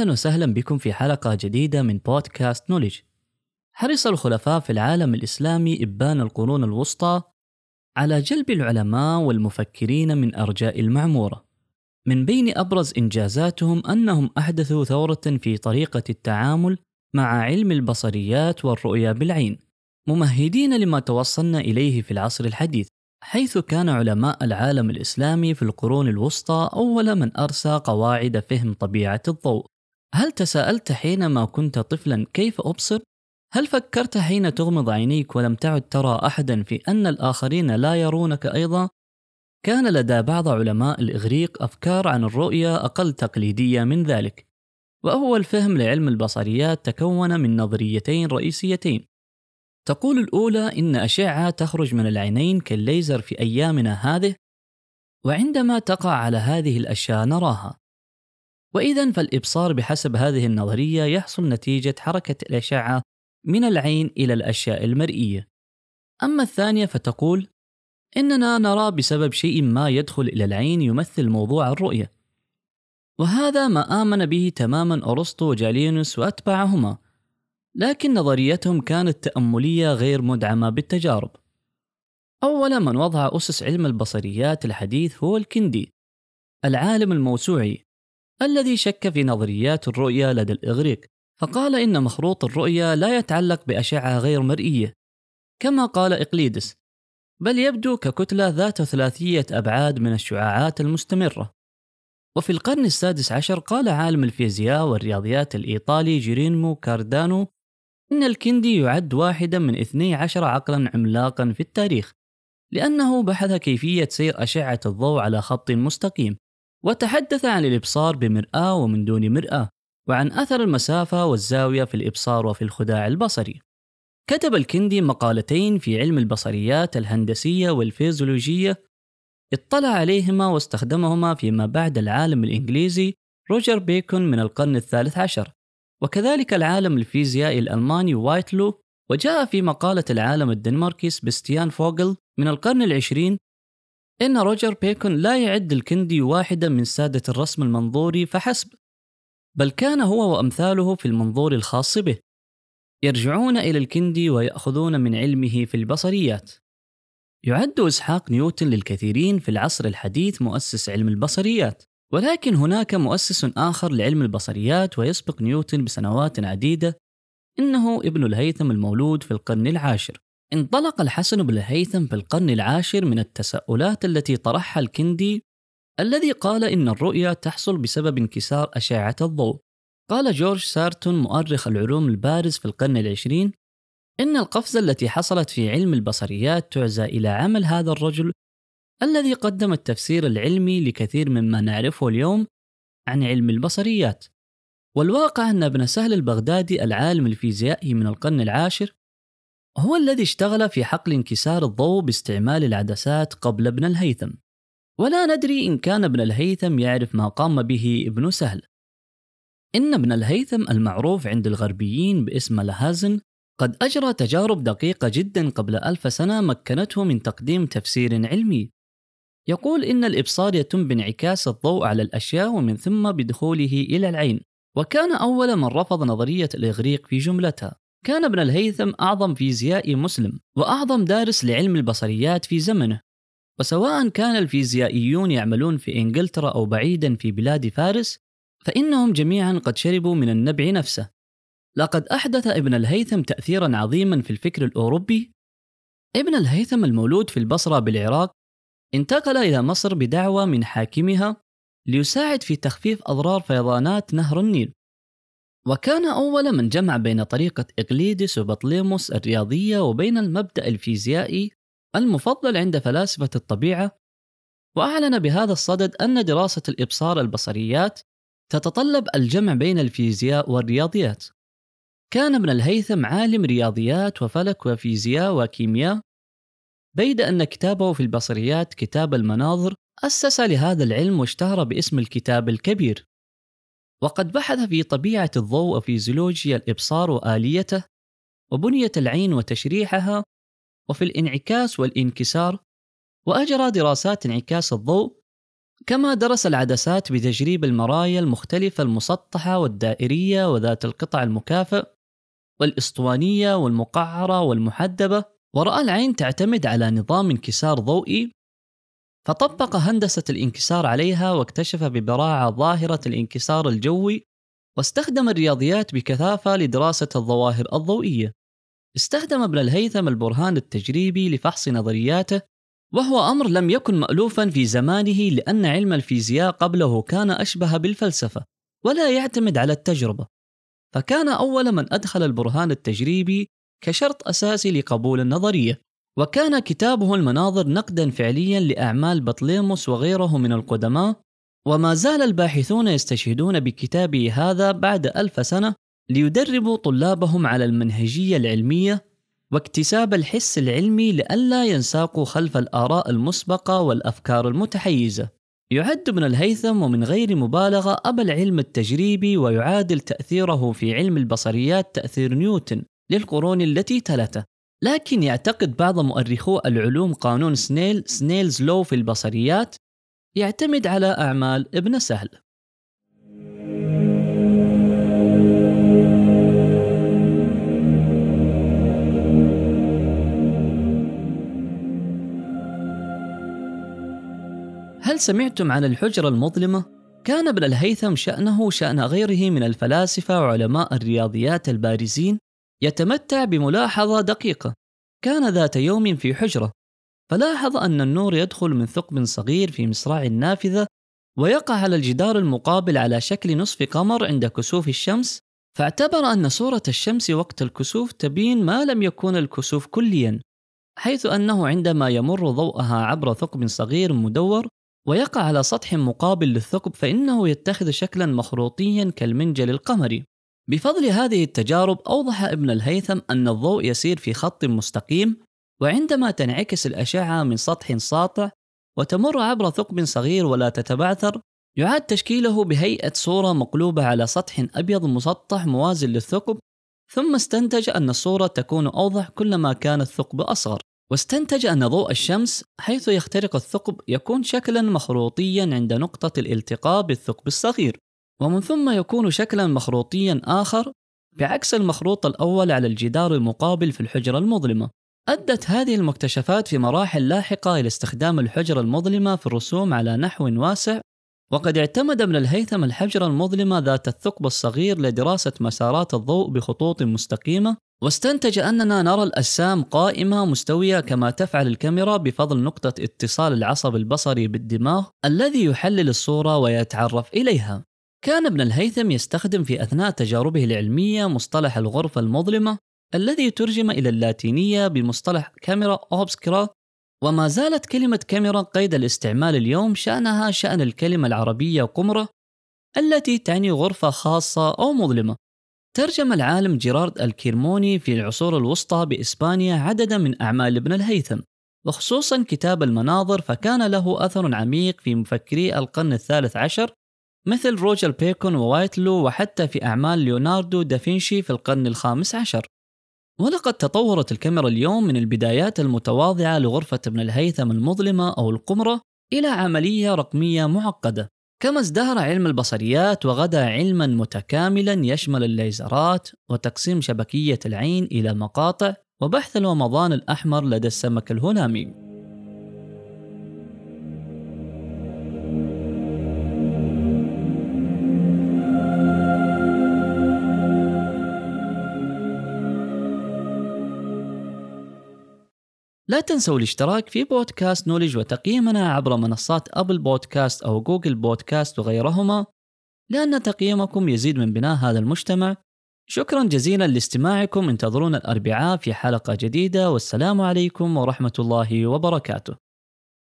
وأهلا وسهلا بكم في حلقة جديدة من بودكاست نولج حرص الخلفاء في العالم الإسلامي إبان القرون الوسطى على جلب العلماء والمفكرين من أرجاء المعمورة. من بين أبرز إنجازاتهم أنهم أحدثوا ثورة في طريقة التعامل مع علم البصريات والرؤية بالعين ممهدين لما توصلنا إليه في العصر الحديث حيث كان علماء العالم الإسلامي في القرون الوسطى أول من أرسى قواعد فهم طبيعة الضوء. هل تساءلت حينما كنت طفلا كيف أبصر؟ هل فكرت حين تغمض عينيك ولم تعد ترى أحدا في أن الآخرين لا يرونك أيضا؟ كان لدى بعض علماء الإغريق أفكار عن الرؤية أقل تقليدية من ذلك وأول فهم لعلم البصريات تكون من نظريتين رئيسيتين تقول الأولى إن أشعة تخرج من العينين كالليزر في أيامنا هذه وعندما تقع على هذه الأشياء نراها وإذا فالإبصار بحسب هذه النظرية يحصل نتيجة حركة الأشعة من العين إلى الأشياء المرئية. أما الثانية فتقول إننا نرى بسبب شيء ما يدخل إلى العين يمثل موضوع الرؤية. وهذا ما آمن به تماما أرسطو وجالينوس وأتباعهما لكن نظريتهم كانت تأملية غير مدعمة بالتجارب. أول من وضع أسس علم البصريات الحديث هو الكندي العالم الموسوعي الذي شك في نظريات الرؤية لدى الإغريق فقال إن مخروط الرؤية لا يتعلق بأشعة غير مرئية. كما قال إقليدس بل يبدو ككتلة ذات ثلاثية أبعاد من الشعاعات المستمرة. وفي القرن السادس عشر قال عالم الفيزياء والرياضيات الإيطالي جيرينمو كاردانو إن الكندي يعد واحدا من اثني عشر عقلا عملاقا في التاريخ لأنه بحث كيفية سير أشعة الضوء على خط مستقيم. وتحدث عن الإبصار بمرآة ومن دون مرآة وعن أثر المسافة والزاوية في الإبصار وفي الخداع البصري. كتب الكندي مقالتين في علم البصريات الهندسية والفيزيولوجية اطلع عليهما واستخدمهما فيما بعد العالم الإنجليزي روجر بيكون من القرن الثالث عشر. وكذلك العالم الفيزيائي الألماني وايتلو وجاء في مقالة العالم الدنماركي سبستيان فوغل من القرن العشرين إن روجر بيكون لا يعد الكندي واحدا من سادة الرسم المنظوري فحسب. بل كان هو وأمثاله في المنظور الخاص به. يرجعون إلى الكندي ويأخذون من علمه في البصريات. يعد إسحاق نيوتن للكثيرين في العصر الحديث مؤسس علم البصريات. ولكن هناك مؤسس آخر لعلم البصريات ويسبق نيوتن بسنوات عديدة إنه ابن الهيثم المولود في القرن العاشر. انطلق الحسن بن الهيثم في القرن العاشر من التساؤلات التي طرحها الكندي الذي قال إن الرؤية تحصل بسبب انكسار أشعة الضوء. قال جورج سارتون مؤرخ العلوم البارز في القرن العشرين إن القفزة التي حصلت في علم البصريات تعزى إلى عمل هذا الرجل الذي قدم التفسير العلمي لكثير مما نعرفه اليوم عن علم البصريات. والواقع أن ابن سهل البغدادي العالم الفيزيائي من القرن العاشر هو الذي اشتغل في حقل انكسار الضوء باستعمال العدسات قبل ابن الهيثم. ولا ندري إن كان ابن الهيثم يعرف ما قام به ابن سهل. إن ابن الهيثم المعروف عند الغربيين باسم لهازن قد أجرى تجارب دقيقة جدا قبل ألف سنة مكنته من تقديم تفسير علمي. يقول إن الإبصار يتم بانعكاس الضوء على الأشياء ومن ثم بدخوله إلى العين وكان أول من رفض نظرية الإغريق في جملتها. كان ابن الهيثم أعظم فيزيائي مسلم وأعظم دارس لعلم البصريات في زمنه. وسواء كان الفيزيائيون يعملون في إنجلترا أو بعيدا في بلاد فارس فإنهم جميعا قد شربوا من النبع نفسه. لقد أحدث ابن الهيثم تأثيرا عظيما في الفكر الأوروبي. ابن الهيثم المولود في البصرة بالعراق انتقل إلى مصر بدعوة من حاكمها ليساعد في تخفيف أضرار فيضانات نهر النيل. وكان أول من جمع بين طريقة إقليدس وبطليموس الرياضية وبين المبدأ الفيزيائي المفضل عند فلاسفة الطبيعة وأعلن بهذا الصدد أن دراسة الإبصار البصريات تتطلب الجمع بين الفيزياء والرياضيات. كان ابن الهيثم عالم رياضيات وفلك وفيزياء وكيمياء بيد أن كتابه في البصريات كتاب المناظر أسس لهذا العلم واشتهر باسم الكتاب الكبير. وقد بحث في طبيعة الضوء وفيزيولوجيا الإبصار وآليته وبنية العين وتشريحها وفي الانعكاس والانكسار وأجرى دراسات انعكاس الضوء كما درس العدسات بتجريب المرايا المختلفة المسطحة والدائرية وذات القطع المكافئ والإسطوانية والمقعرة والمحدبة ورأى العين تعتمد على نظام انكسار ضوئي فطبق هندسة الانكسار عليها واكتشف ببراعة ظاهرة الانكسار الجوي واستخدم الرياضيات بكثافة لدراسة الظواهر الضوئية. استخدم ابن الهيثم البرهان التجريبي لفحص نظرياته وهو أمر لم يكن مألوفا في زمانه لأن علم الفيزياء قبله كان أشبه بالفلسفة ولا يعتمد على التجربة. فكان أول من أدخل البرهان التجريبي كشرط أساسي لقبول النظرية. وكان كتابه المناظر نقدا فعليا لأعمال بطليموس وغيره من القدماء وما زال الباحثون يستشهدون بكتابه هذا بعد ألف سنة ليدربوا طلابهم على المنهجية العلمية واكتساب الحس العلمي لئلا ينساقوا خلف الآراء المسبقة والأفكار المتحيزة. يعد من الهيثم ومن غير مبالغة أبا العلم التجريبي ويعادل تأثيره في علم البصريات تأثير نيوتن للقرون التي تلته. لكن يعتقد بعض مؤرخو العلوم قانون سنيل سنيلز لو في البصريات يعتمد على أعمال ابن سهل. هل سمعتم عن الحجرة المظلمة؟ كان ابن الهيثم شأنه شأن غيره من الفلاسفة وعلماء الرياضيات البارزين يتمتع بملاحظة دقيقة. كان ذات يوم في حجرة. فلاحظ أن النور يدخل من ثقب صغير في مصراع النافذة ويقع على الجدار المقابل على شكل نصف قمر عند كسوف الشمس. فاعتبر أن صورة الشمس وقت الكسوف تبين ما لم يكون الكسوف كليا حيث أنه عندما يمر ضوءها عبر ثقب صغير مدور ويقع على سطح مقابل للثقب فإنه يتخذ شكلا مخروطيا كالمنجل القمري. بفضل هذه التجارب أوضح ابن الهيثم أن الضوء يسير في خط مستقيم وعندما تنعكس الأشعة من سطح ساطع وتمر عبر ثقب صغير ولا تتبعثر يعاد تشكيله بهيئة صورة مقلوبة على سطح أبيض مسطح موازي للثقب ثم استنتج أن الصورة تكون أوضح كلما كان الثقب أصغر. واستنتج أن ضوء الشمس حيث يخترق الثقب يكون شكلا مخروطيا عند نقطة الالتقاء بالثقب الصغير. ومن ثم يكون شكلا مخروطيا آخر بعكس المخروط الأول على الجدار المقابل في الحجرة المظلمة أدت هذه المكتشفات في مراحل لاحقة إلى استخدام الحجرة المظلمة في الرسوم على نحو واسع وقد اعتمد ابن الهيثم الحجرة المظلمة ذات الثقب الصغير لدراسة مسارات الضوء بخطوط مستقيمة واستنتج أننا نرى الأجسام قائمة مستوية كما تفعل الكاميرا بفضل نقطة اتصال العصب البصري بالدماغ الذي يحلل الصورة ويتعرف إليها. كان ابن الهيثم يستخدم في أثناء تجاربه العلمية مصطلح الغرفة المظلمة الذي ترجم إلى اللاتينية بمصطلح كاميرا أوبسكرا وما زالت كلمة كاميرا قيد الاستعمال اليوم شأنها شأن الكلمة العربية قمرة التي تعني غرفة خاصة أو مظلمة. ترجم العالم جيرارد الكيرموني في العصور الوسطى بإسبانيا عددا من أعمال ابن الهيثم وخصوصا كتاب المناظر فكان له أثر عميق في مفكري القرن الثالث عشر مثل روجر بيكون ووايتلو وحتى في أعمال ليوناردو دافنشي في القرن الخامس عشر. ولقد تطورت الكاميرا اليوم من البدايات المتواضعة لغرفة ابن الهيثم المظلمة أو القمرة إلى عملية رقمية معقدة. كما ازدهر علم البصريات وغدا علما متكاملا يشمل الليزرات وتقسيم شبكية العين إلى مقاطع وبحث الومضان الأحمر لدى السمك الهلامي لا تنسوا الاشتراك في بودكاست نولج وتقييمنا عبر منصات أبل بودكاست أو جوجل بودكاست وغيرهما لأن تقييمكم يزيد من بناء هذا المجتمع. شكرا جزيلا لاستماعكم انتظرونا الأربعاء في حلقة جديدة والسلام عليكم ورحمة الله وبركاته.